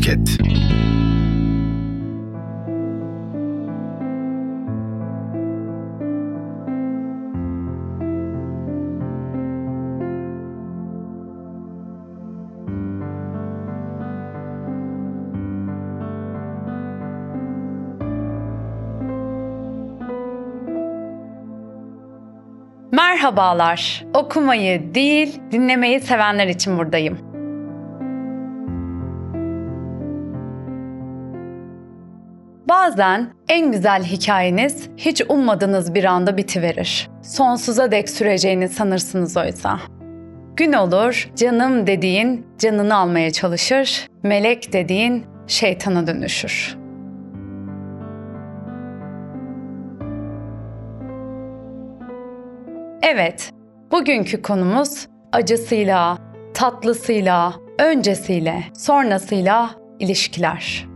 Podcast. Merhabalar. Okumayı değil, dinlemeyi sevenler için buradayım. Bazen en güzel hikayeniz hiç ummadığınız bir anda bitiverir. Sonsuza dek süreceğini sanırsınız oysa. Gün olur, canım dediğin canını almaya çalışır, melek dediğin şeytana dönüşür. Evet, bugünkü konumuz acısıyla, tatlısıyla, öncesiyle, sonrasıyla ilişkiler.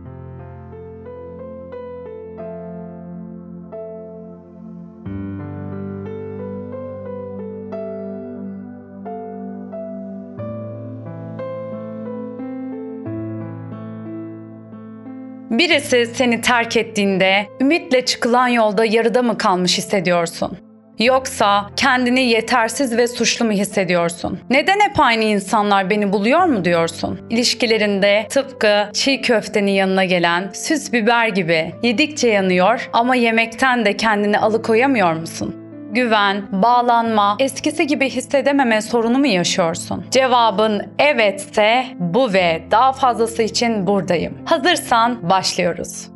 Birisi seni terk ettiğinde ümitle çıkılan yolda yarıda mı kalmış hissediyorsun? Yoksa kendini yetersiz ve suçlu mu hissediyorsun? Neden hep aynı insanlar beni buluyor mu diyorsun? İlişkilerinde tıpkı çiğ köftenin yanına gelen süs biber gibi yedikçe yanıyor ama yemekten de kendini alıkoyamıyor musun? Güven, bağlanma, eskisi gibi hissedememe sorunu mu yaşıyorsun? Cevabın evetse bu ve daha fazlası için buradayım. Hazırsan başlıyoruz.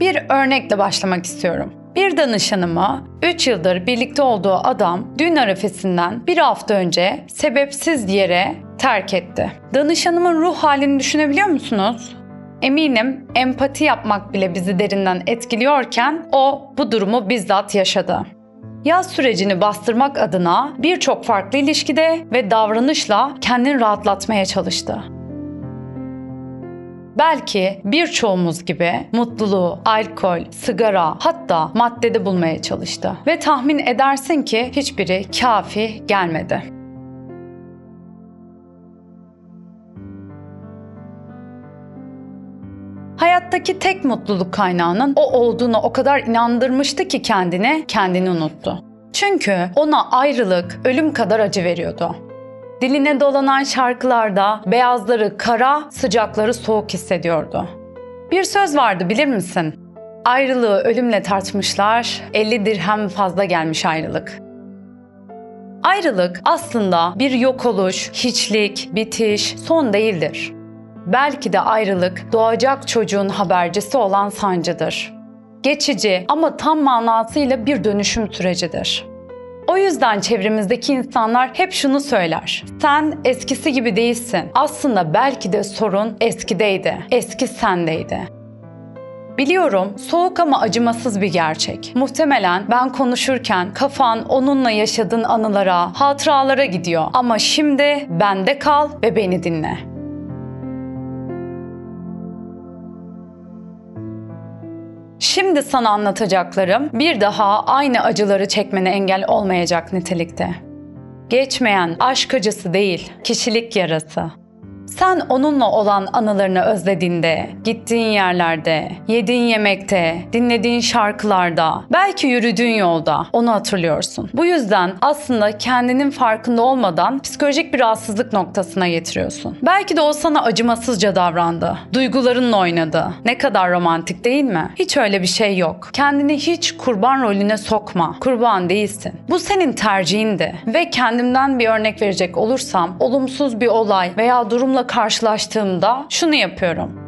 Bir örnekle başlamak istiyorum. Bir danışanıma 3 yıldır birlikte olduğu adam düğün arifesinden bir hafta önce sebepsiz yere terk etti. Danışanımın ruh halini düşünebiliyor musunuz? Eminim empati yapmak bile bizi derinden etkiliyorken o bu durumu bizzat yaşadı. Yaz sürecini bastırmak adına birçok farklı ilişkide ve davranışla kendini rahatlatmaya çalıştı. Belki birçoğumuz gibi mutluluğu alkol, sigara hatta maddede bulmaya çalıştı. Ve tahmin edersin ki hiçbiri kafi gelmedi. Hayattaki tek mutluluk kaynağının o olduğunu o kadar inandırmıştı ki kendine, kendini unuttu. Çünkü ona ayrılık ölüm kadar acı veriyordu. Diline dolanan şarkılarda beyazları kara, sıcakları soğuk hissediyordu. Bir söz vardı bilir misin? Ayrılığı ölümle tartmışlar, 50 dirhem fazla gelmiş ayrılık. Ayrılık aslında bir yok oluş, hiçlik, bitiş, son değildir. Belki de ayrılık doğacak çocuğun habercisi olan sancıdır. Geçici ama tam manasıyla bir dönüşüm sürecidir. O yüzden çevremizdeki insanlar hep şunu söyler. Sen eskisi gibi değilsin. Aslında belki de sorun eskideydi. Eski sendeydi. Biliyorum soğuk ama acımasız bir gerçek. Muhtemelen ben konuşurken kafan onunla yaşadığın anılara, hatıralara gidiyor. Ama şimdi bende kal ve beni dinle. Şimdi sana anlatacaklarım bir daha aynı acıları çekmene engel olmayacak nitelikte. Geçmeyen aşk acısı değil, kişilik yarası. Sen onunla olan anılarını özlediğinde, gittiğin yerlerde, yediğin yemekte, dinlediğin şarkılarda, belki yürüdüğün yolda onu hatırlıyorsun. Bu yüzden aslında kendinin farkında olmadan psikolojik bir rahatsızlık noktasına getiriyorsun. Belki de o sana acımasızca davrandı. Duygularınla oynadı. Ne kadar romantik değil mi? Hiç öyle bir şey yok. Kendini hiç kurban rolüne sokma. Kurban değilsin. Bu senin tercihindi. Ve kendimden bir örnek verecek olursam, olumsuz bir olay veya durumla karşılaştığımda şunu yapıyorum.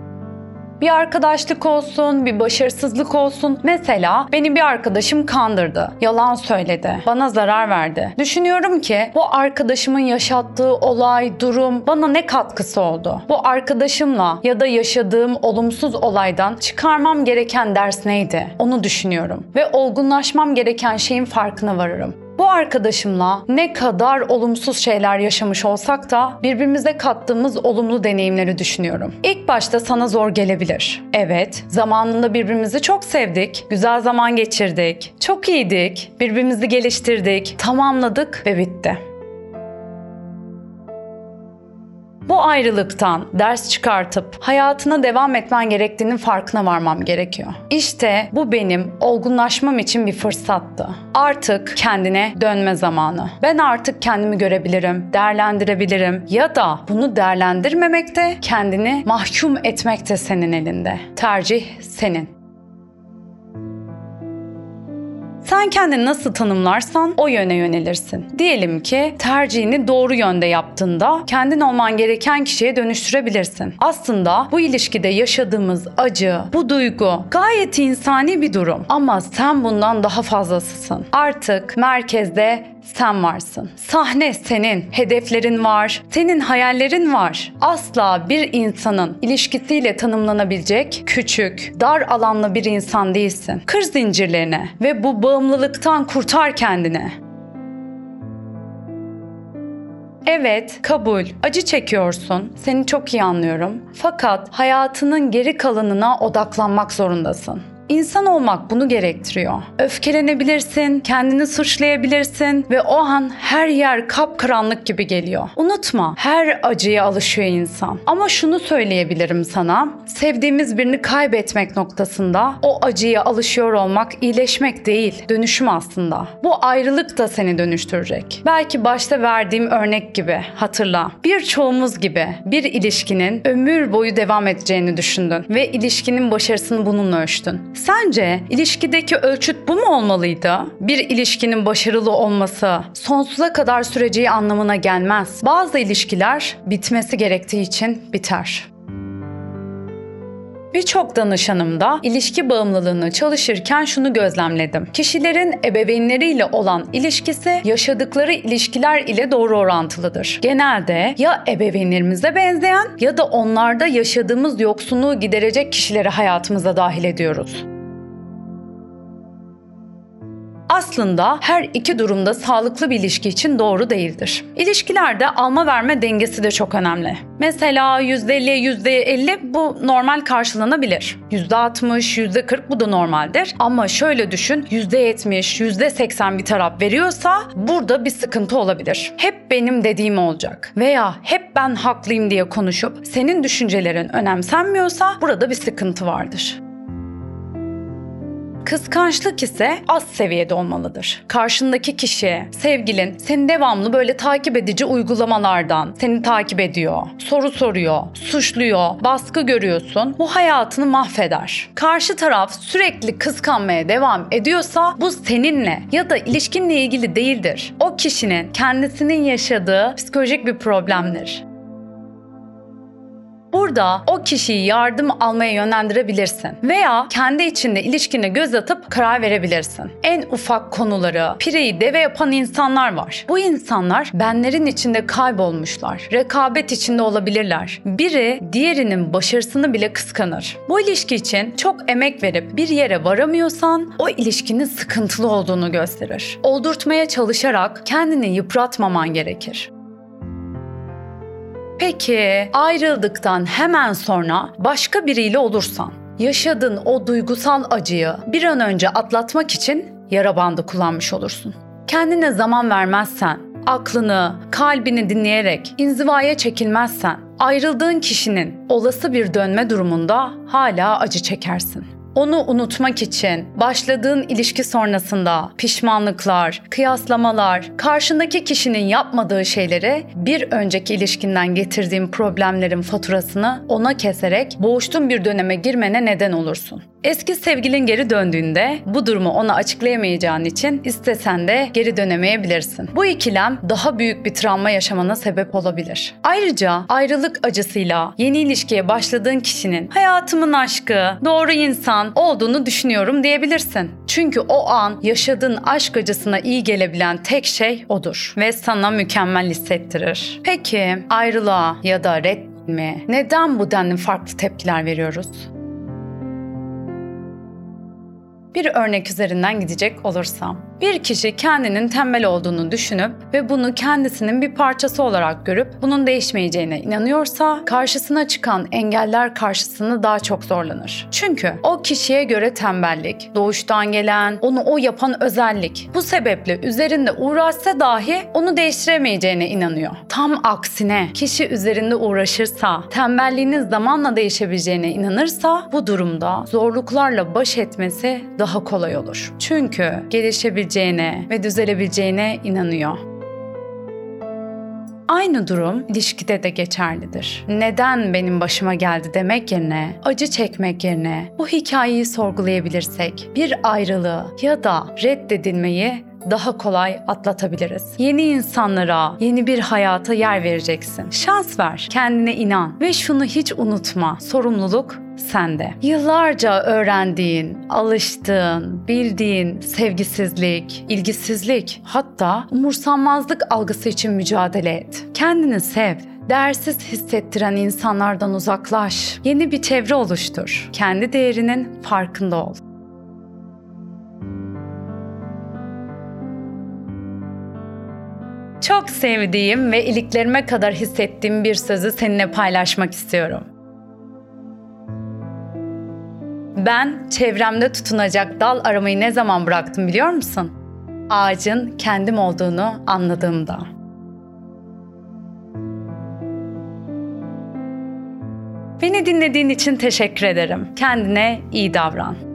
Bir arkadaşlık olsun, bir başarısızlık olsun. Mesela beni bir arkadaşım kandırdı. Yalan söyledi. Bana zarar verdi. Düşünüyorum ki bu arkadaşımın yaşattığı olay, durum bana ne katkısı oldu? Bu arkadaşımla ya da yaşadığım olumsuz olaydan çıkarmam gereken ders neydi? Onu düşünüyorum. Ve olgunlaşmam gereken şeyin farkına varırım. Bu arkadaşımla ne kadar olumsuz şeyler yaşamış olsak da birbirimize kattığımız olumlu deneyimleri düşünüyorum. İlk başta sana zor gelebilir. Evet, zamanında birbirimizi çok sevdik, güzel zaman geçirdik, çok iyiydik, birbirimizi geliştirdik, tamamladık ve bitti. Bu ayrılıktan ders çıkartıp hayatına devam etmen gerektiğinin farkına varmam gerekiyor. İşte bu benim olgunlaşmam için bir fırsattı. Artık kendine dönme zamanı. Ben artık kendimi görebilirim, değerlendirebilirim ya da bunu değerlendirmemek de kendini mahkum etmek de senin elinde. Tercih senin. Sen kendini nasıl tanımlarsan o yöne yönelirsin. Diyelim ki tercihini doğru yönde yaptığında kendin olman gereken kişiye dönüştürebilirsin. Aslında bu ilişkide yaşadığımız acı, bu duygu gayet insani bir durum ama sen bundan daha fazlasısın. Artık merkezde sen varsın. Sahne senin, hedeflerin var, senin hayallerin var. Asla bir insanın ilişkisiyle tanımlanabilecek küçük, dar alanlı bir insan değilsin. Kır zincirlerine ve bu bağımlılıktan kurtar kendini. Evet, kabul. Acı çekiyorsun. Seni çok iyi anlıyorum. Fakat hayatının geri kalanına odaklanmak zorundasın. İnsan olmak bunu gerektiriyor. Öfkelenebilirsin, kendini suçlayabilirsin ve o an her yer kapkaranlık gibi geliyor. Unutma, her acıya alışıyor insan. Ama şunu söyleyebilirim sana. Sevdiğimiz birini kaybetmek noktasında o acıya alışıyor olmak iyileşmek değil, dönüşüm aslında. Bu ayrılık da seni dönüştürecek. Belki başta verdiğim örnek gibi hatırla. Birçoğumuz gibi bir ilişkinin ömür boyu devam edeceğini düşündün ve ilişkinin başarısını bununla ölçtün. Sence ilişkideki ölçüt bu mu olmalıydı? Bir ilişkinin başarılı olması sonsuza kadar süreceği anlamına gelmez. Bazı ilişkiler bitmesi gerektiği için biter. Birçok danışanımda ilişki bağımlılığını çalışırken şunu gözlemledim. Kişilerin ebeveynleriyle olan ilişkisi yaşadıkları ilişkiler ile doğru orantılıdır. Genelde ya ebeveynlerimize benzeyen ya da onlarda yaşadığımız yoksunluğu giderecek kişileri hayatımıza dahil ediyoruz. Aslında her iki durumda sağlıklı bir ilişki için doğru değildir. İlişkilerde alma verme dengesi de çok önemli. Mesela %50'ye %50 bu normal karşılanabilir. %60, %40 bu da normaldir. Ama şöyle düşün %70, %80 bir taraf veriyorsa burada bir sıkıntı olabilir. Hep benim dediğim olacak. Veya hep ben haklıyım diye konuşup senin düşüncelerin önemsenmiyorsa burada bir sıkıntı vardır. Kıskançlık ise az seviyede olmalıdır. Karşındaki kişi, sevgilin seni devamlı böyle takip edici uygulamalardan seni takip ediyor, soru soruyor, suçluyor, baskı görüyorsun. Bu hayatını mahveder. Karşı taraf sürekli kıskanmaya devam ediyorsa bu seninle ya da ilişkinle ilgili değildir. O kişinin kendisinin yaşadığı psikolojik bir problemdir. Burada o kişiyi yardım almaya yönlendirebilirsin veya kendi içinde ilişkine göz atıp karar verebilirsin. En ufak konuları pireyi deve yapan insanlar var. Bu insanlar benlerin içinde kaybolmuşlar. Rekabet içinde olabilirler. Biri diğerinin başarısını bile kıskanır. Bu ilişki için çok emek verip bir yere varamıyorsan o ilişkinin sıkıntılı olduğunu gösterir. Oldurtmaya çalışarak kendini yıpratmaman gerekir. Peki ayrıldıktan hemen sonra başka biriyle olursan, yaşadığın o duygusal acıyı bir an önce atlatmak için yara bandı kullanmış olursun. Kendine zaman vermezsen, aklını, kalbini dinleyerek inzivaya çekilmezsen, ayrıldığın kişinin olası bir dönme durumunda hala acı çekersin. Onu unutmak için başladığın ilişki sonrasında pişmanlıklar, kıyaslamalar, karşındaki kişinin yapmadığı şeyleri bir önceki ilişkinden getirdiğin problemlerin faturasını ona keserek boğuştuğun bir döneme girmene neden olursun. Eski sevgilin geri döndüğünde bu durumu ona açıklayamayacağın için istesen de geri dönemeyebilirsin. Bu ikilem daha büyük bir travma yaşamana sebep olabilir. Ayrıca ayrılık acısıyla yeni ilişkiye başladığın kişinin hayatımın aşkı, doğru insan olduğunu düşünüyorum diyebilirsin. Çünkü o an yaşadığın aşk acısına iyi gelebilen tek şey odur ve sana mükemmel hissettirir. Peki ayrılığa ya da red mi? Neden bu denli farklı tepkiler veriyoruz? Bir örnek üzerinden gidecek olursam, Bir kişi kendinin tembel olduğunu düşünüp ve bunu kendisinin bir parçası olarak görüp bunun değişmeyeceğine inanıyorsa karşısına çıkan engeller karşısında daha çok zorlanır. Çünkü o kişiye göre tembellik, doğuştan gelen, onu o yapan özellik. Bu sebeple üzerinde uğraşsa dahi onu değiştiremeyeceğine inanıyor. Tam aksine kişi üzerinde uğraşırsa, tembelliğinin zamanla değişebileceğine inanırsa bu durumda zorluklarla baş etmesi daha kolay olur. Çünkü gelişebileceğine ve düzelebileceğine inanıyor. Aynı durum ilişkide de geçerlidir. Neden benim başıma geldi demek yerine, acı çekmek yerine bu hikayeyi sorgulayabilirsek bir ayrılığı ya da reddedilmeyi daha kolay atlatabiliriz. Yeni insanlara, yeni bir hayata yer vereceksin. Şans ver, kendine inan ve şunu hiç unutma. Sorumluluk sende. Yıllarca öğrendiğin, alıştığın, bildiğin sevgisizlik, ilgisizlik, hatta umursanmazlık algısı için mücadele et. Kendini sev. Değersiz hissettiren insanlardan uzaklaş. Yeni bir çevre oluştur. Kendi değerinin farkında ol. Çok sevdiğim ve iliklerime kadar hissettiğim bir sözü seninle paylaşmak istiyorum. Ben çevremde tutunacak dal aramayı ne zaman bıraktım biliyor musun? Ağacın kendim olduğunu anladığımda. Beni dinlediğin için teşekkür ederim. Kendine iyi davran.